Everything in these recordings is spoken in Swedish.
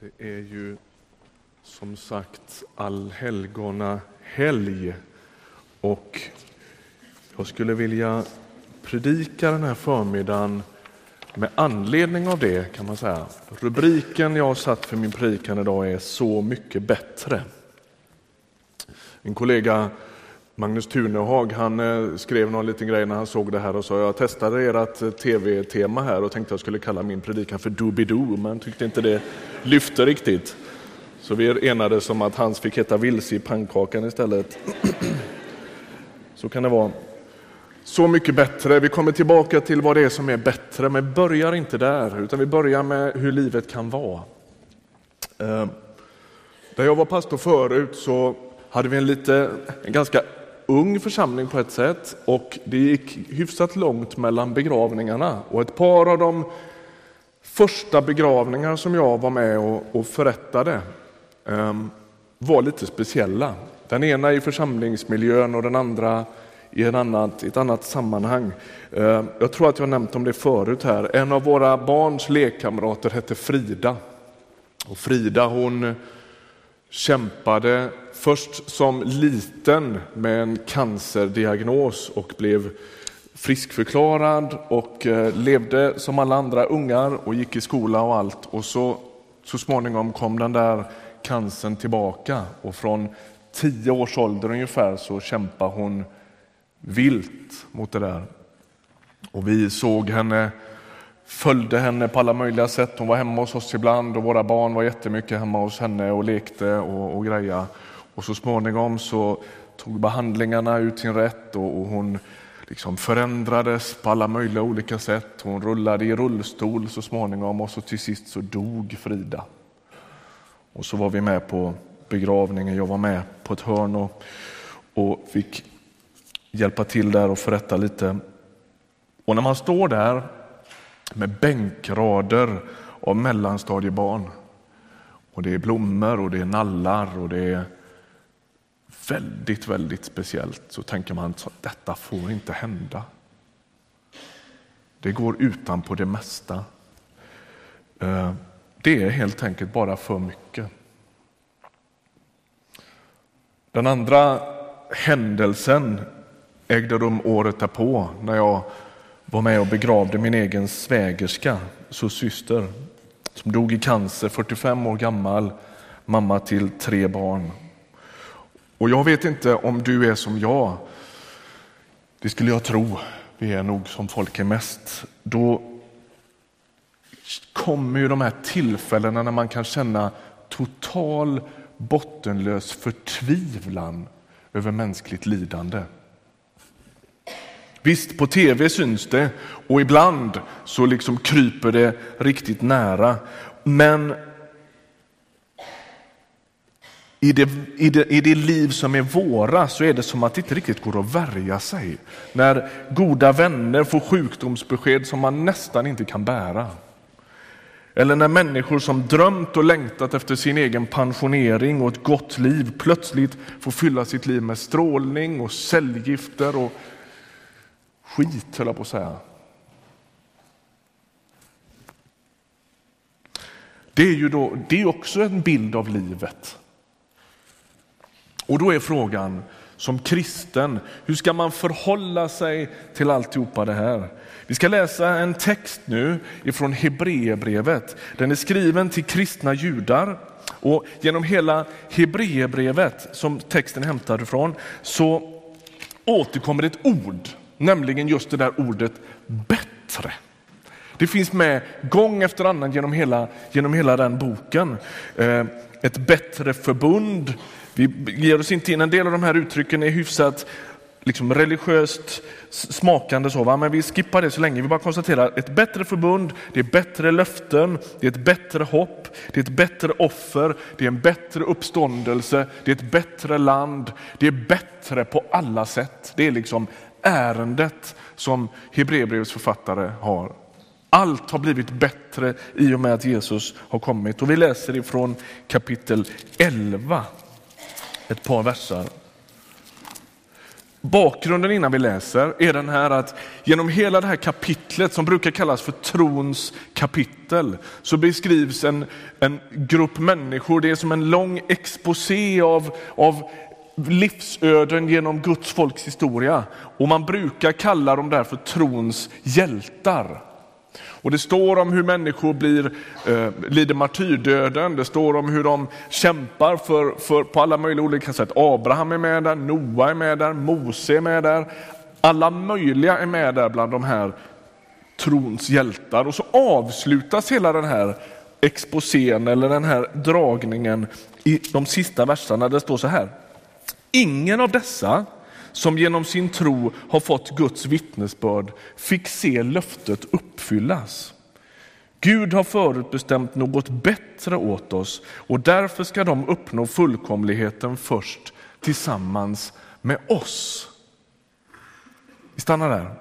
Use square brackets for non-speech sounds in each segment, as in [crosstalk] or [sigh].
Det är ju som sagt allhelgona helg och jag skulle vilja predika den här förmiddagen med anledning av det kan man säga. Rubriken jag har satt för min predikan idag är Så mycket bättre. En kollega Magnus Tunehag han eh, skrev någon liten grej när han såg det här och sa jag testade ert eh, tv-tema här och tänkte jag skulle kalla min predikan för Doobidoo men tyckte inte det lyfte riktigt. Så vi enades om att hans fick heta Vilse i pannkakan istället. Så kan det vara. Så mycket bättre. Vi kommer tillbaka till vad det är som är bättre, men börjar inte där, utan vi börjar med hur livet kan vara. Eh, där jag var pastor förut så hade vi en, lite, en ganska ung församling på ett sätt och det gick hyfsat långt mellan begravningarna. Och ett par av de första begravningar som jag var med och, och förrättade um, var lite speciella. Den ena i församlingsmiljön och den andra i en annat, ett annat sammanhang. Um, jag tror att jag nämnt om det förut här. En av våra barns lekkamrater hette Frida. Och Frida hon kämpade först som liten med en cancerdiagnos och blev friskförklarad och eh, levde som alla andra ungar och gick i skola och allt. Och så, så småningom kom den där cancern tillbaka och från tio års ålder ungefär så kämpade hon vilt mot det där. Och vi såg henne följde henne på alla möjliga sätt. Hon var hemma hos oss ibland och våra barn var jättemycket hemma hos henne och lekte och, och greja. Och så småningom så tog behandlingarna ut sin rätt och, och hon liksom förändrades på alla möjliga olika sätt. Hon rullade i rullstol så småningom och så till sist så dog Frida. Och så var vi med på begravningen. Jag var med på ett hörn och, och fick hjälpa till där och förrätta lite. Och när man står där med bänkrader av mellanstadiebarn. Och det är blommor och det är nallar och det är väldigt, väldigt speciellt. Så tänker man att detta får inte hända. Det går utanpå det mesta. Eh, det är helt enkelt bara för mycket. Den andra händelsen ägde rum året därpå när jag var med och begravde min egen svägerska, så syster, som dog i cancer, 45 år gammal, mamma till tre barn. Och jag vet inte om du är som jag. Det skulle jag tro. Vi är nog som folk är mest. Då kommer ju de här tillfällena när man kan känna total bottenlös förtvivlan över mänskligt lidande. Visst, på tv syns det och ibland så liksom kryper det riktigt nära. Men i det, i, det, I det liv som är våra så är det som att det inte riktigt går att värja sig. När goda vänner får sjukdomsbesked som man nästan inte kan bära. Eller när människor som drömt och längtat efter sin egen pensionering och ett gott liv plötsligt får fylla sitt liv med strålning och cellgifter och skit, höll jag på att säga. Det är ju då, det är också en bild av livet. Och då är frågan som kristen, hur ska man förhålla sig till alltihopa det här? Vi ska läsa en text nu ifrån Hebreerbrevet. Den är skriven till kristna judar och genom hela Hebreerbrevet som texten är hämtad ifrån så återkommer ett ord nämligen just det där ordet bättre. Det finns med gång efter annan genom hela, genom hela den boken. Eh, ett bättre förbund. Vi ger oss inte in, en del av de här uttrycken är hyfsat liksom religiöst smakande, så, va? men vi skippar det så länge. Vi bara konstaterar ett bättre förbund, det är bättre löften, det är ett bättre hopp, det är ett bättre offer, det är en bättre uppståndelse, det är ett bättre land, det är bättre på alla sätt. Det är liksom ärendet som Hebreerbrevets författare har. Allt har blivit bättre i och med att Jesus har kommit. Och vi läser ifrån kapitel 11, ett par versar. Bakgrunden innan vi läser är den här att genom hela det här kapitlet som brukar kallas för trons kapitel så beskrivs en, en grupp människor, det är som en lång exposé av, av livsöden genom Guds folks historia och man brukar kalla dem därför trons hjältar. Och Det står om hur människor blir, eh, lider martyrdöden, det står om hur de kämpar för, för, på alla möjliga olika sätt. Abraham är med där, Noa är med där, Mose är med där. Alla möjliga är med där bland de här trons hjältar. Och så avslutas hela den här exposén eller den här dragningen i de sista verserna. Det står så här. Ingen av dessa som genom sin tro har fått Guds vittnesbörd fick se löftet uppfyllas. Gud har förutbestämt något bättre åt oss och därför ska de uppnå fullkomligheten först tillsammans med oss. Vi stannar där.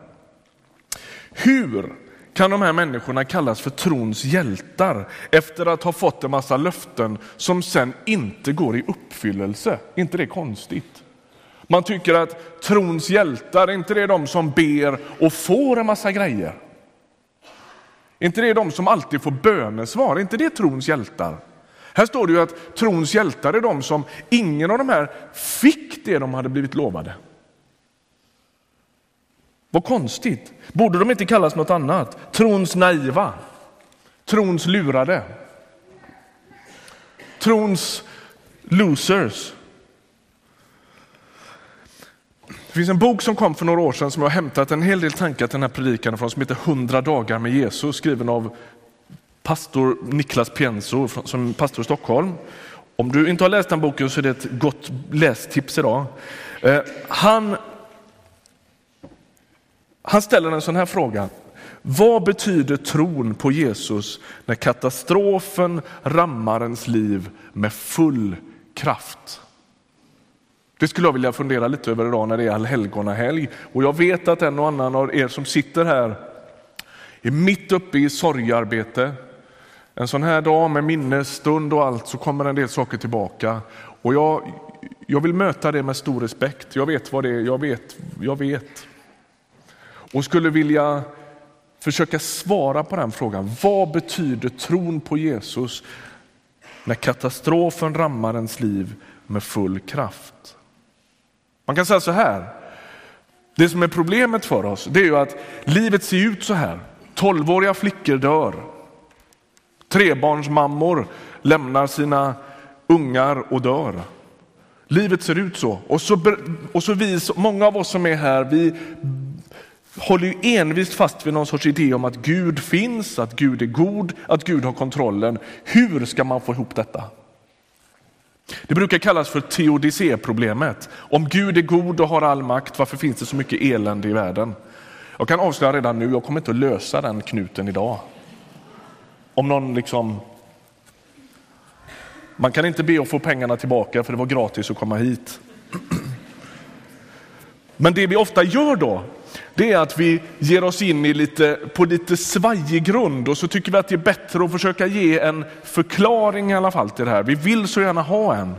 Hur kan de här människorna kallas för trons hjältar efter att ha fått en massa löften som sen inte går i uppfyllelse? Är inte det konstigt? Man tycker att trons hjältar, inte det är de som ber och får en massa grejer? Är inte det de som alltid får bönesvar? Är inte det trons hjältar? Här står det ju att trons hjältar är de som ingen av de här fick det de hade blivit lovade. Vad konstigt. Borde de inte kallas något annat? Trons naiva, trons lurade, trons losers. Det finns en bok som kom för några år sedan som jag har hämtat en hel del tankar till den här predikan från som heter 100 dagar med Jesus skriven av pastor Niklas Pienso som pastor i Stockholm. Om du inte har läst den boken så är det ett gott lästips idag. Eh, han, han ställer en sån här fråga. Vad betyder tron på Jesus när katastrofen rammar ens liv med full kraft? Det skulle jag vilja fundera lite över idag när det är allhelgonahelg. Och jag vet att en och annan av er som sitter här är mitt uppe i sorgarbete. En sån här dag med minnesstund och allt så kommer en del saker tillbaka. Och jag, jag vill möta det med stor respekt. Jag vet vad det är, jag vet, jag vet. Och skulle vilja försöka svara på den frågan. Vad betyder tron på Jesus när katastrofen rammar ens liv med full kraft? Man kan säga så här. Det som är problemet för oss det är ju att livet ser ut så här. Tolvåriga flickor dör. Trebarnsmammor lämnar sina ungar och dör. Livet ser ut så. Och så, och så vi, många av oss som är här, vi håller ju envist fast vid någon sorts idé om att Gud finns, att Gud är god, att Gud har kontrollen. Hur ska man få ihop detta? Det brukar kallas för teodicéproblemet. Om Gud är god och har all makt, varför finns det så mycket elände i världen? Jag kan avslöja redan nu, jag kommer inte att lösa den knuten idag. Om någon liksom... Man kan inte be att få pengarna tillbaka för det var gratis att komma hit. Men det vi ofta gör då, det är att vi ger oss in i lite, på lite svajig grund och så tycker vi att det är bättre att försöka ge en förklaring i alla fall till det här. Vi vill så gärna ha en.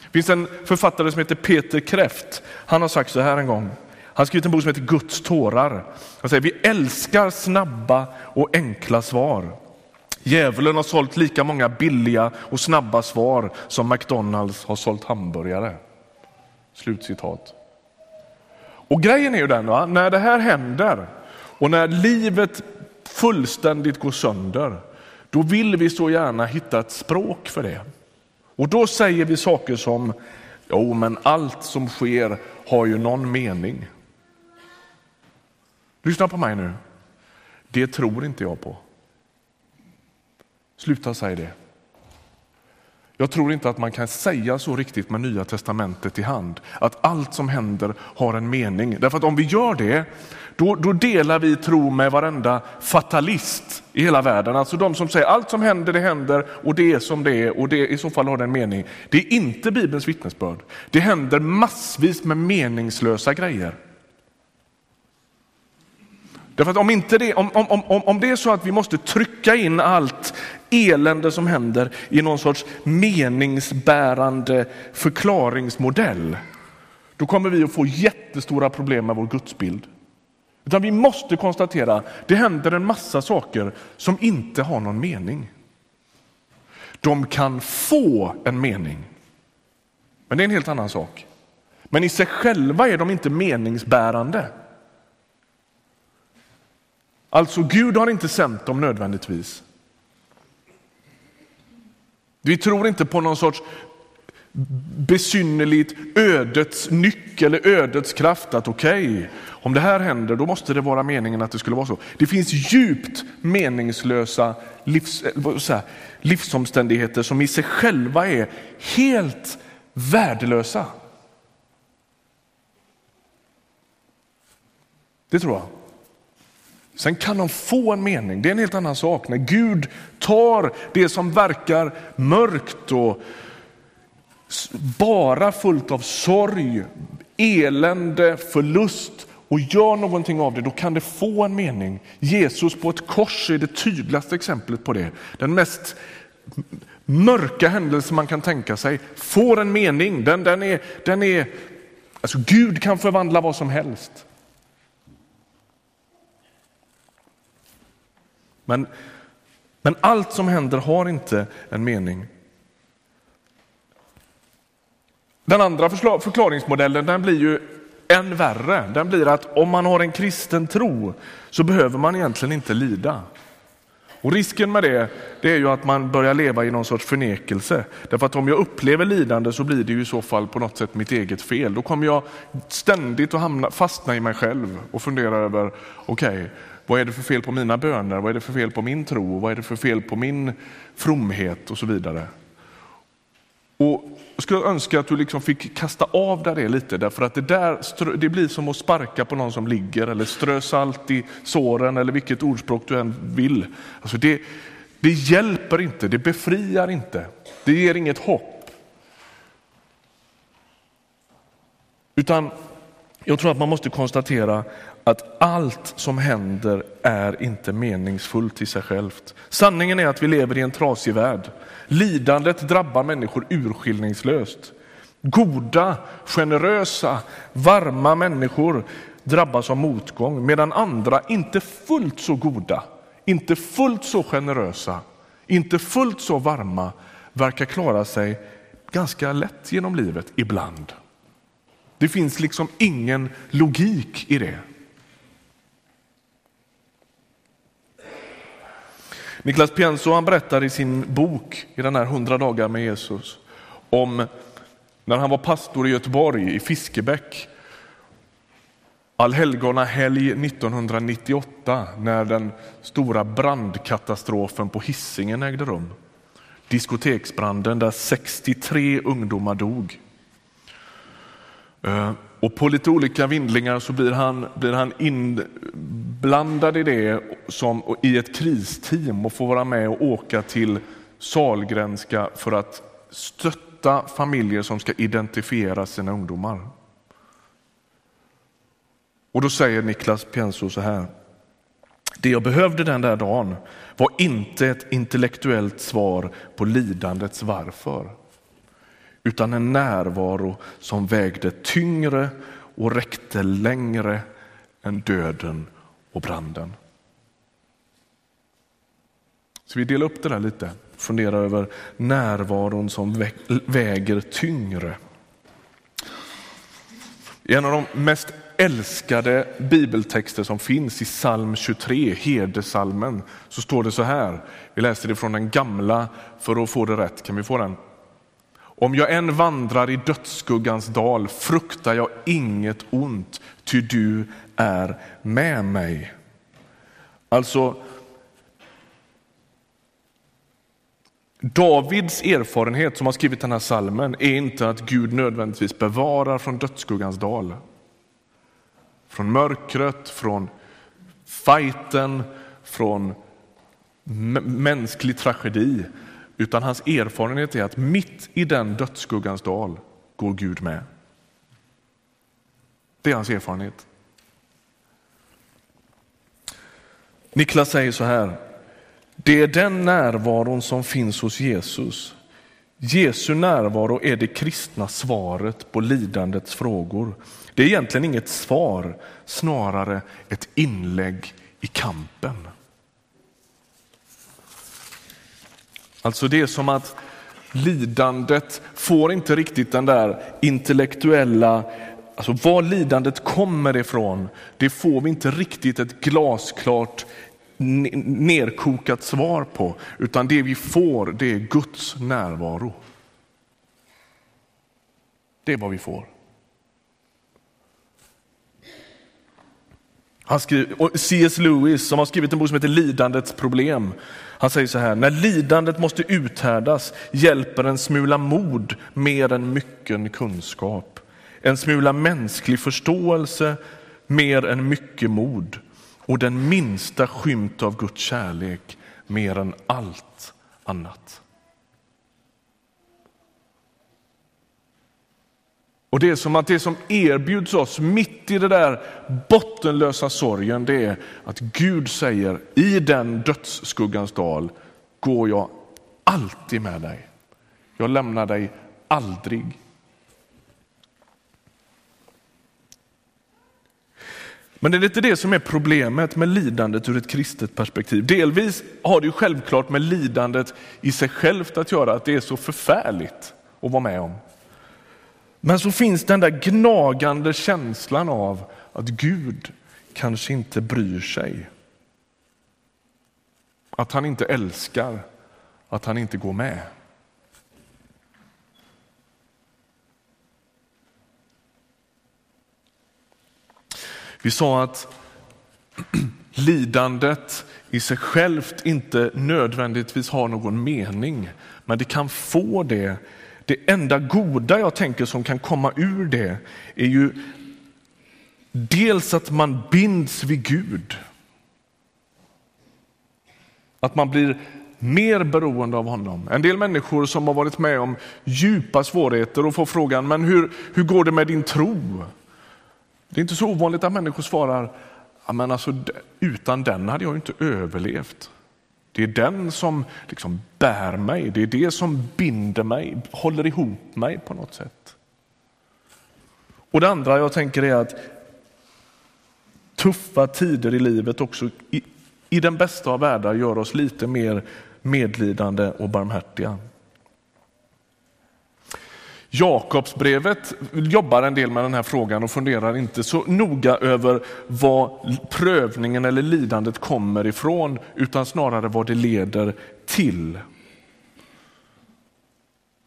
Det finns en författare som heter Peter Kräft. Han har sagt så här en gång. Han har skrivit en bok som heter Guds tårar. Han säger vi älskar snabba och enkla svar. Djävulen har sålt lika många billiga och snabba svar som McDonalds har sålt hamburgare. Slutcitat. Och grejen är ju den, va? när det här händer och när livet fullständigt går sönder, då vill vi så gärna hitta ett språk för det. Och då säger vi saker som, jo men allt som sker har ju någon mening. Lyssna på mig nu. Det tror inte jag på. Sluta säga det. Jag tror inte att man kan säga så riktigt med Nya testamentet i hand, att allt som händer har en mening. Därför att om vi gör det, då, då delar vi tro med varenda fatalist i hela världen. Alltså de som säger allt som händer, det händer och det är som det är och det i så fall har det en mening. Det är inte Bibelns vittnesbörd. Det händer massvis med meningslösa grejer. Därför att om, inte det, om, om, om, om det är så att vi måste trycka in allt elände som händer i någon sorts meningsbärande förklaringsmodell, då kommer vi att få jättestora problem med vår gudsbild. Utan vi måste konstatera att det händer en massa saker som inte har någon mening. De kan få en mening, men det är en helt annan sak. Men i sig själva är de inte meningsbärande. Alltså, Gud har inte sänt dem nödvändigtvis. Vi tror inte på någon sorts besynnerligt ödets nyckel eller ödets kraft att okej, okay, om det här händer då måste det vara meningen att det skulle vara så. Det finns djupt meningslösa livs, eh, här, livsomständigheter som i sig själva är helt värdelösa. Det tror jag. Sen kan de få en mening, det är en helt annan sak. När Gud tar det som verkar mörkt och bara fullt av sorg, elände, förlust och gör någonting av det, då kan det få en mening. Jesus på ett kors är det tydligaste exemplet på det. Den mest mörka händelse man kan tänka sig får en mening. Den, den är, den är, alltså Gud kan förvandla vad som helst. Men, men allt som händer har inte en mening. Den andra förklaringsmodellen den blir ju än värre. Den blir att om man har en kristen tro så behöver man egentligen inte lida. Och Risken med det, det är ju att man börjar leva i någon sorts förnekelse. Därför att om jag upplever lidande så blir det ju i så fall på något sätt mitt eget fel. Då kommer jag ständigt att hamna, fastna i mig själv och fundera över, okej, okay, vad är det för fel på mina böner? Vad är det för fel på min tro? Vad är det för fel på min fromhet och så vidare? Och jag skulle önska att du liksom fick kasta av dig det lite, därför att det, där, det blir som att sparka på någon som ligger eller strö salt i såren eller vilket ordspråk du än vill. Alltså det, det hjälper inte, det befriar inte, det ger inget hopp. Utan jag tror att man måste konstatera att allt som händer är inte meningsfullt i sig självt. Sanningen är att vi lever i en trasig värld. Lidandet drabbar människor urskillningslöst. Goda, generösa, varma människor drabbas av motgång medan andra inte fullt så goda, inte fullt så generösa, inte fullt så varma verkar klara sig ganska lätt genom livet ibland. Det finns liksom ingen logik i det. Niklas Pienso han berättar i sin bok, i den här 100 dagar med Jesus, om när han var pastor i Göteborg, i Fiskebäck, allhelgona helg 1998 när den stora brandkatastrofen på Hissingen ägde rum. Diskoteksbranden där 63 ungdomar dog. Eh, och på lite olika vindlingar så blir han, blir han inblandad i det som, i ett kristeam och får vara med och åka till Salgränska för att stötta familjer som ska identifiera sina ungdomar. Och då säger Niklas Pienso så här. Det jag behövde den där dagen var inte ett intellektuellt svar på lidandets varför utan en närvaro som vägde tyngre och räckte längre än döden och branden. Så vi delar upp det där lite, fundera över närvaron som väger tyngre. I en av de mest älskade bibeltexter som finns i psalm 23, herdesalmen, så står det så här. Vi läser det från den gamla för att få det rätt. Kan vi få den? Om jag än vandrar i dödsskuggans dal fruktar jag inget ont, ty du är med mig. Alltså, Davids erfarenhet som har skrivit den här salmen är inte att Gud nödvändigtvis bevarar från dödsskuggans dal. Från mörkret, från fighten, från mänsklig tragedi. Utan hans erfarenhet är att mitt i den dödsskuggans dal går Gud med. Det är hans erfarenhet. Niklas säger så här. Det är den närvaron som finns hos Jesus Jesu närvaro är det kristna svaret på lidandets frågor. Det är egentligen inget svar, snarare ett inlägg i kampen. Alltså det är som att lidandet får inte riktigt den där intellektuella, alltså var lidandet kommer ifrån, det får vi inte riktigt ett glasklart nerkokat svar på, utan det vi får det är Guds närvaro. Det är vad vi får. Han skriver, C.S. Lewis som har skrivit en bok som heter Lidandets problem. Han säger så här, när lidandet måste uthärdas hjälper en smula mod mer än mycken kunskap. En smula mänsklig förståelse mer än mycket mod och den minsta skymt av Guds kärlek mer än allt annat. Och det är som att det som erbjuds oss mitt i det där bottenlösa sorgen, det är att Gud säger i den dödsskuggans dal går jag alltid med dig. Jag lämnar dig aldrig. Men det är inte det som är problemet med lidandet ur ett kristet perspektiv. Delvis har det ju självklart med lidandet i sig självt att göra, att det är så förfärligt att vara med om. Men så finns den där gnagande känslan av att Gud kanske inte bryr sig. Att han inte älskar, att han inte går med. Vi sa att [clears throat] lidandet i sig självt inte nödvändigtvis har någon mening, men det kan få det det enda goda jag tänker som kan komma ur det är ju dels att man binds vid Gud. Att man blir mer beroende av honom. En del människor som har varit med om djupa svårigheter och får frågan, men hur, hur går det med din tro? Det är inte så ovanligt att människor svarar, men alltså, utan den hade jag inte överlevt. Det är den som liksom bär mig, det är det som binder mig, håller ihop mig på något sätt. Och Det andra jag tänker är att tuffa tider i livet också i, i den bästa av världar gör oss lite mer medlidande och barmhärtiga. Jakobsbrevet jobbar en del med den här frågan och funderar inte så noga över var prövningen eller lidandet kommer ifrån, utan snarare vad det leder till.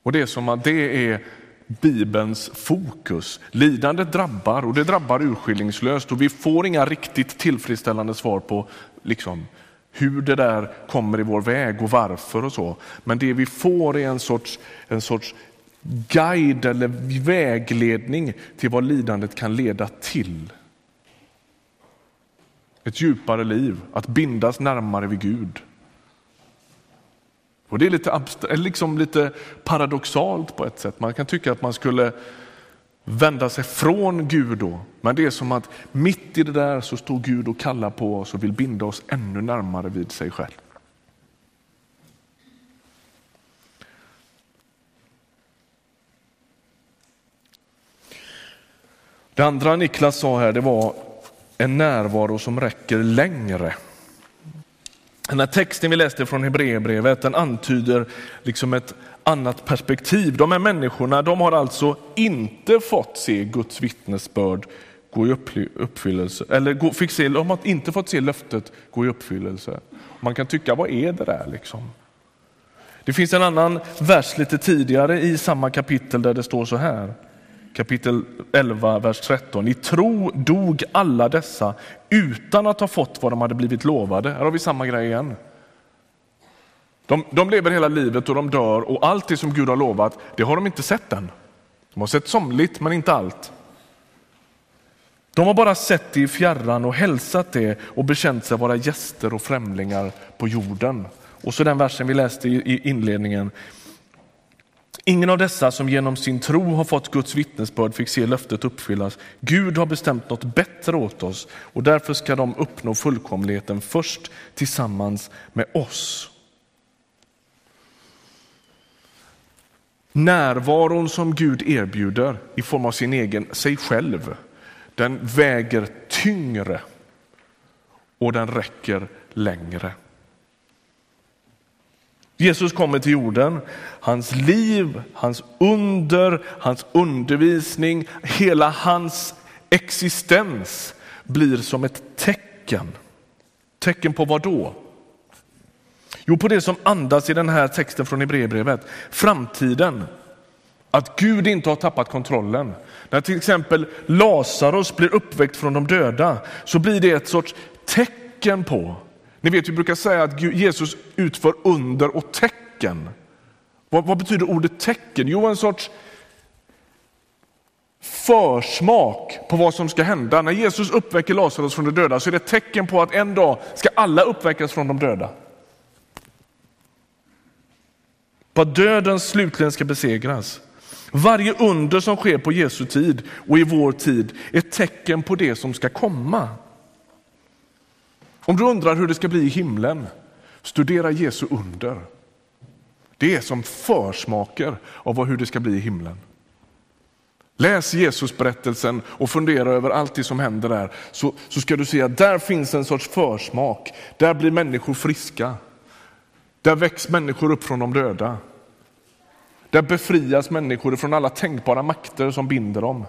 Och Det är som att det är Bibelns fokus. Lidandet drabbar och det drabbar urskillningslöst och vi får inga riktigt tillfredsställande svar på liksom, hur det där kommer i vår väg och varför och så. Men det vi får är en sorts, en sorts guide eller vägledning till vad lidandet kan leda till. Ett djupare liv, att bindas närmare vid Gud. Och Det är lite, liksom lite paradoxalt på ett sätt. Man kan tycka att man skulle vända sig från Gud då. Men det är som att mitt i det där så står Gud och kallar på oss och vill binda oss ännu närmare vid sig själv. Det andra Niklas sa här det var en närvaro som räcker längre. Den här texten vi läste från Hebreerbrevet den antyder liksom ett annat perspektiv. De här människorna de har alltså inte fått se Guds vittnesbörd gå i uppfyllelse, eller fick se, de har inte fått se löftet gå i uppfyllelse. Man kan tycka, vad är det där liksom? Det finns en annan vers lite tidigare i samma kapitel där det står så här kapitel 11, vers 13. I tro dog alla dessa utan att ha fått vad de hade blivit lovade. Här har vi samma grej igen. De, de lever hela livet och de dör och allt det som Gud har lovat, det har de inte sett än. De har sett somligt, men inte allt. De har bara sett det i fjärran och hälsat det och bekänt sig vara gäster och främlingar på jorden. Och så den versen vi läste i inledningen. Ingen av dessa som genom sin tro har fått Guds vittnesbörd fick se löftet uppfyllas. Gud har bestämt något bättre åt oss och därför ska de uppnå fullkomligheten först tillsammans med oss. Närvaron som Gud erbjuder i form av sin egen, sig själv, den väger tyngre och den räcker längre. Jesus kommer till jorden, hans liv, hans under, hans undervisning, hela hans existens blir som ett tecken. Tecken på vad då? Jo, på det som andas i den här texten från Hebreerbrevet. Framtiden. Att Gud inte har tappat kontrollen. När till exempel Lazarus blir uppväckt från de döda så blir det ett sorts tecken på. Ni vet, vi brukar säga att Jesus utför under och tecken. Vad, vad betyder ordet tecken? Jo, en sorts försmak på vad som ska hända. När Jesus uppväcker Lazarus från de döda så är det ett tecken på att en dag ska alla uppväckas från de döda. På att döden slutligen ska besegras. Varje under som sker på Jesu tid och i vår tid är ett tecken på det som ska komma. Om du undrar hur det ska bli i himlen, studera Jesu under. Det är som försmaker av hur det ska bli i himlen. Läs Jesusberättelsen och fundera över allt det som händer där, så, så ska du se att där finns en sorts försmak. Där blir människor friska. Där väcks människor upp från de döda. Där befrias människor från alla tänkbara makter som binder dem.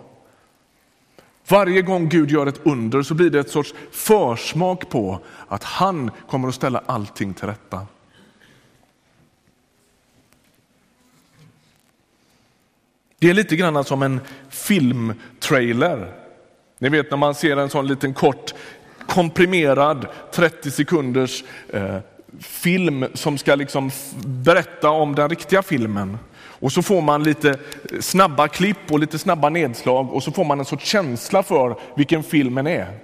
Varje gång Gud gör ett under så blir det ett sorts försmak på att han kommer att ställa allting till rätta. Det är lite grann som en filmtrailer. Ni vet när man ser en sån liten kort komprimerad 30 sekunders eh, film som ska liksom berätta om den riktiga filmen. Och så får man lite snabba klipp och lite snabba nedslag och så får man en sorts känsla för vilken filmen är.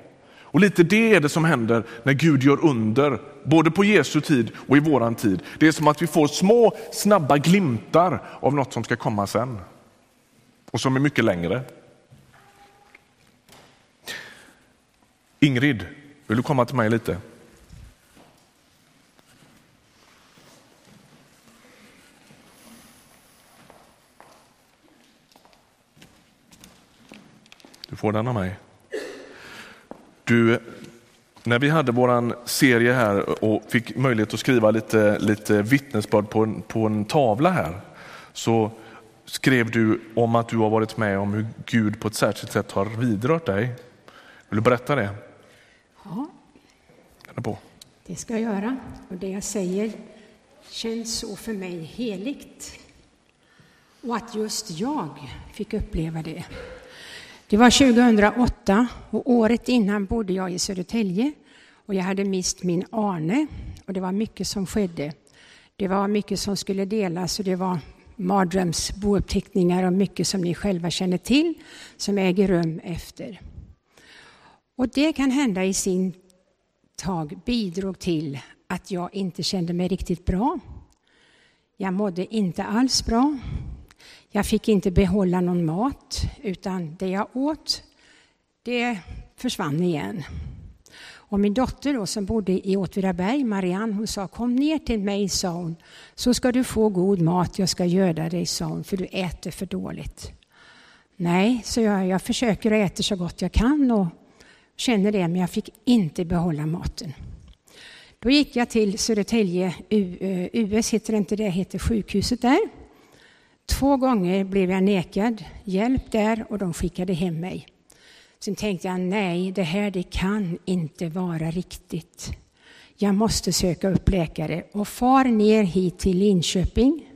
Och lite det är det som händer när Gud gör under, både på Jesu tid och i våran tid. Det är som att vi får små snabba glimtar av något som ska komma sen och som är mycket längre. Ingrid, vill du komma till mig lite? Får den av mig. Du, när vi hade vår serie här och fick möjlighet att skriva lite, lite vittnesbörd på en, på en tavla här så skrev du om att du har varit med om hur Gud på ett särskilt sätt har vidrört dig. Vill du berätta det? Ja, på. det ska jag göra. Och det jag säger känns så för mig heligt. Och att just jag fick uppleva det. Det var 2008 och året innan bodde jag i Södertälje och jag hade mist min Arne och det var mycket som skedde. Det var mycket som skulle delas och det var mardrömsbouppteckningar och mycket som ni själva känner till som äger rum efter. Och det kan hända i sin tag bidrog till att jag inte kände mig riktigt bra. Jag mådde inte alls bra. Jag fick inte behålla någon mat, utan det jag åt, det försvann igen. Och min dotter då, som bodde i Åtvidaberg, Marianne, hon sa kom ner till mig, sa hon, så ska du få god mat, jag ska göda dig, sa hon, för du äter för dåligt. Nej, så jag, jag försöker att äta så gott jag kan och känner det, men jag fick inte behålla maten. Då gick jag till Södertälje, US eh, heter det inte det, heter sjukhuset där. Två gånger blev jag nekad hjälp där och de skickade hem mig. Sen tänkte jag, nej, det här det kan inte vara riktigt. Jag måste söka upp läkare och far ner hit till Linköping.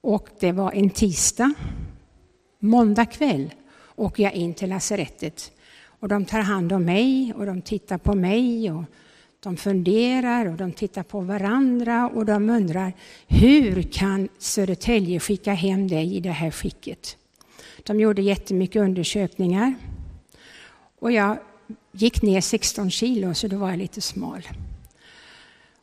Och det var en tisdag. Måndag kväll åker jag in till lasarettet. Och de tar hand om mig och de tittar på mig och de funderar och de tittar på varandra och de undrar hur kan Södertälje skicka hem dig i det här skicket? De gjorde jättemycket undersökningar och jag gick ner 16 kilo så då var jag lite smal.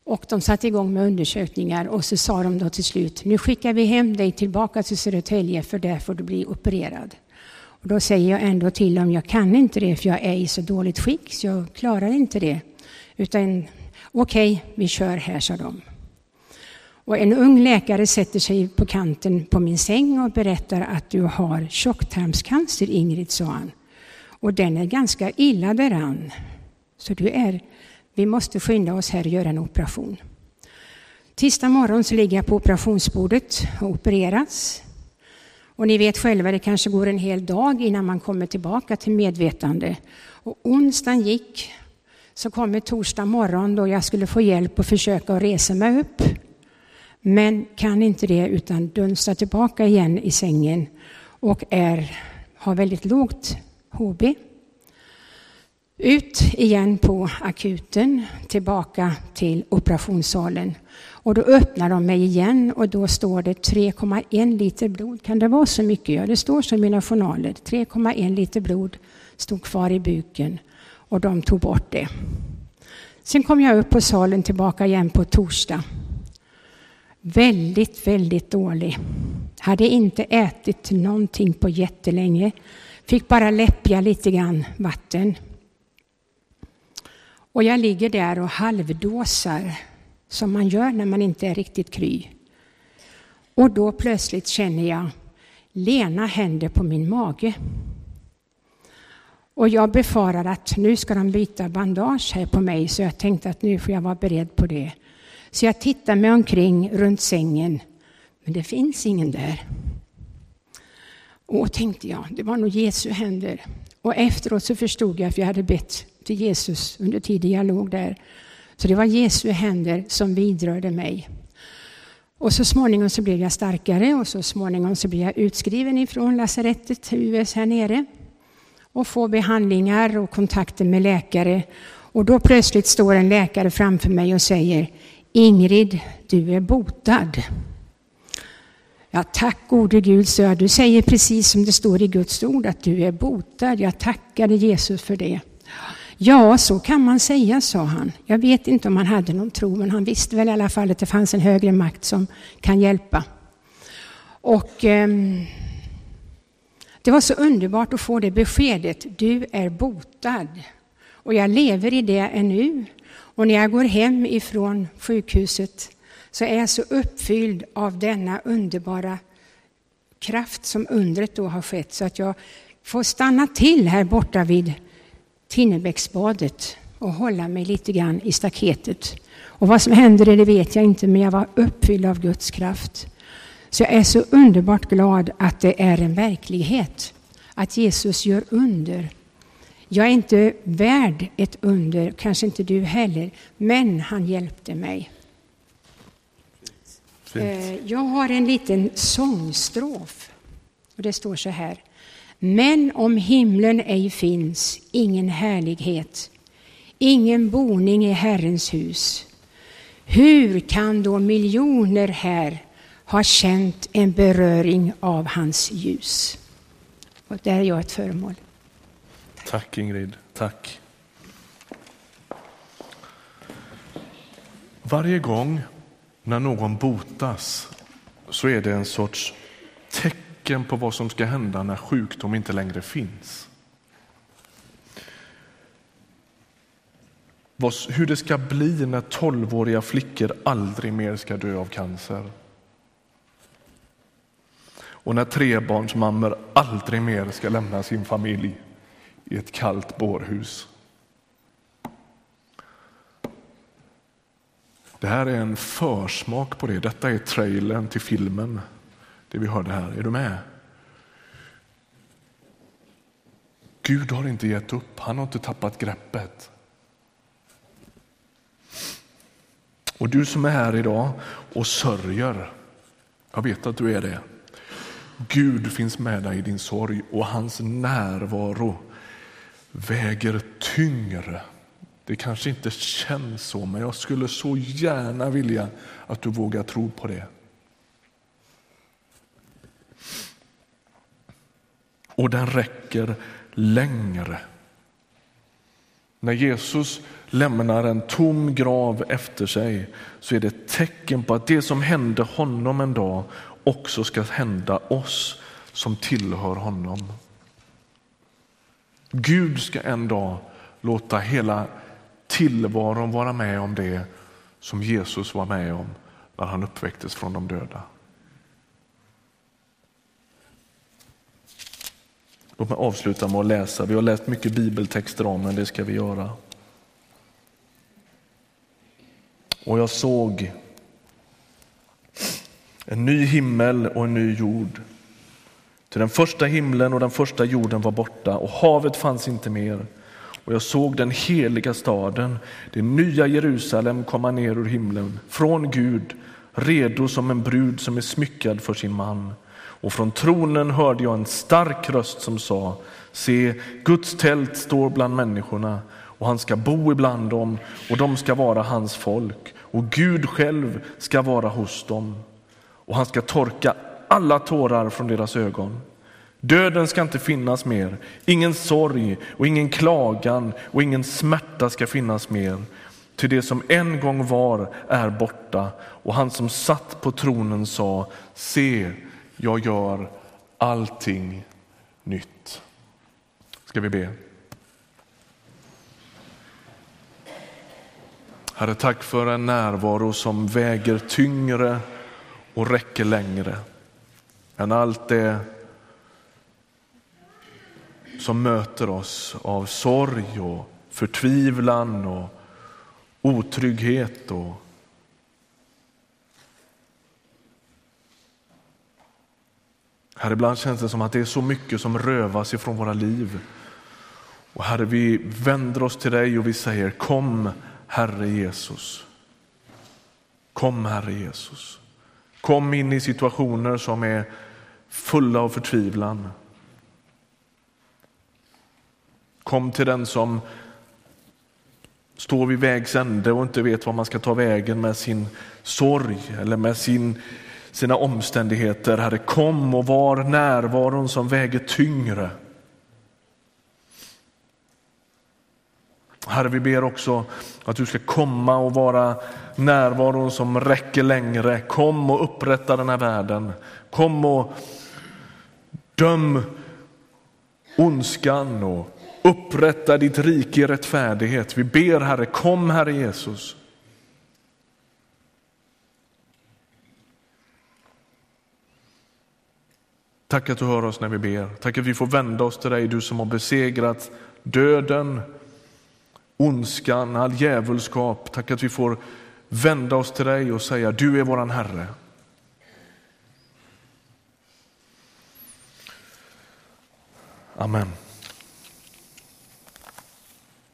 Och de satte igång med undersökningar och så sa de då till slut, nu skickar vi hem dig tillbaka till Södertälje för där får du bli opererad. Och då säger jag ändå till dem, jag kan inte det för jag är i så dåligt skick så jag klarar inte det. Utan okej, okay, vi kör här, sa de. Och en ung läkare sätter sig på kanten på min säng och berättar att du har tjocktarmscancer, Ingrid, sa han. Och den är ganska illa däran. Så du är, vi måste skynda oss här och göra en operation. Tisdag morgon så ligger jag på operationsbordet och opereras. Och ni vet själva, det kanske går en hel dag innan man kommer tillbaka till medvetande. Och onsdagen gick, så kommer torsdag morgon då jag skulle få hjälp att försöka resa mig upp. Men kan inte det utan dunstar tillbaka igen i sängen och är, har väldigt lågt HB. Ut igen på akuten, tillbaka till operationssalen. Och då öppnar de mig igen och då står det 3,1 liter blod. Kan det vara så mycket? Ja, det står så i mina journaler. 3,1 liter blod stod kvar i buken och de tog bort det. Sen kom jag upp på salen tillbaka igen på torsdag. Väldigt, väldigt dålig. Hade inte ätit någonting på jättelänge. Fick bara läppja lite grann vatten. Och jag ligger där och halvdåsar som man gör när man inte är riktigt kry. Och då plötsligt känner jag lena händer på min mage. Och jag befarar att nu ska de byta bandage här på mig, så jag tänkte att nu får jag vara beredd på det. Så jag tittar mig omkring runt sängen, men det finns ingen där. Och tänkte jag, det var nog Jesu händer. Och efteråt så förstod jag, för jag hade bett till Jesus under tiden jag låg där. Så det var Jesu händer som vidrörde mig. Och så småningom så blev jag starkare och så småningom så blev jag utskriven ifrån lasarettet US här nere och får behandlingar och kontakter med läkare. Och då plötsligt står en läkare framför mig och säger Ingrid, du är botad. Ja, tack gode Gud, så jag. Du säger precis som det står i Guds ord att du är botad. Jag tackade Jesus för det. Ja, så kan man säga, sa han. Jag vet inte om han hade någon tro, men han visste väl i alla fall att det fanns en högre makt som kan hjälpa. Och eh, det var så underbart att få det beskedet. Du är botad. Och jag lever i det ännu. Och när jag går hem ifrån sjukhuset så är jag så uppfylld av denna underbara kraft som undret då har skett så att jag får stanna till här borta vid Tinnebäcksbadet och hålla mig lite grann i staketet. Och vad som händer det vet jag inte, men jag var uppfylld av Guds kraft. Så jag är så underbart glad att det är en verklighet, att Jesus gör under. Jag är inte värd ett under, kanske inte du heller, men han hjälpte mig. Fint. Eh, jag har en liten sångstrof. Och det står så här. Men om himlen ej finns, ingen härlighet, ingen boning i Herrens hus. Hur kan då miljoner här har känt en beröring av hans ljus? Och där är jag ett föremål. Tack Ingrid, tack. Varje gång när någon botas så är det en sorts tecken på vad som ska hända när sjukdom inte längre finns. Hur det ska bli när tolvåriga flickor aldrig mer ska dö av cancer. Och när trebarnsmammor aldrig mer ska lämna sin familj i ett kallt bårhus. Det här är en försmak på det. Detta är trailern till filmen, det vi hörde här. Är du med? Gud har inte gett upp, han har inte tappat greppet. Och du som är här idag och sörjer, jag vet att du är det. Gud finns med dig i din sorg och hans närvaro väger tyngre det kanske inte känns så, men jag skulle så gärna vilja att du vågar tro på det. Och den räcker längre. När Jesus lämnar en tom grav efter sig så är det ett tecken på att det som hände honom en dag också ska hända oss som tillhör honom. Gud ska en dag låta hela tillvaron vara med om det som Jesus var med om när han uppväcktes från de döda. Låt mig avsluta med att läsa. Vi har läst mycket bibeltexter om men det ska vi göra. Och jag såg en ny himmel och en ny jord. Till den första himlen och den första jorden var borta och havet fanns inte mer. Och jag såg den heliga staden, det nya Jerusalem komma ner ur himlen, från Gud, redo som en brud som är smyckad för sin man. Och från tronen hörde jag en stark röst som sa, se, Guds tält står bland människorna och han ska bo ibland dem och de ska vara hans folk och Gud själv ska vara hos dem och han ska torka alla tårar från deras ögon. Döden ska inte finnas mer, ingen sorg och ingen klagan och ingen smärta ska finnas mer. Till det som en gång var är borta och han som satt på tronen sa, se, jag gör allting nytt. Ska vi be? Herre, tack för en närvaro som väger tyngre och räcker längre än allt det som möter oss av sorg och förtvivlan och otrygghet och Herre, ibland känns det som att det är så mycket som rövas ifrån våra liv. Och Herre, vi vänder oss till dig och vi säger kom Herre Jesus. Kom Herre Jesus. Kom in i situationer som är fulla av förtvivlan. Kom till den som står vid vägs ände och inte vet var man ska ta vägen med sin sorg eller med sin, sina omständigheter. Herre, kom och var närvaron som väger tyngre. Herre, vi ber också att du ska komma och vara närvaron som räcker längre. Kom och upprätta den här världen. Kom och döm ondskan och upprätta ditt rike i rättfärdighet. Vi ber Herre, kom Herre Jesus. Tack att du hör oss när vi ber. Tack att vi får vända oss till dig, du som har besegrat döden, ondskan, all djävulskap. Tack att vi får vända oss till dig och säga du är våran Herre. Amen.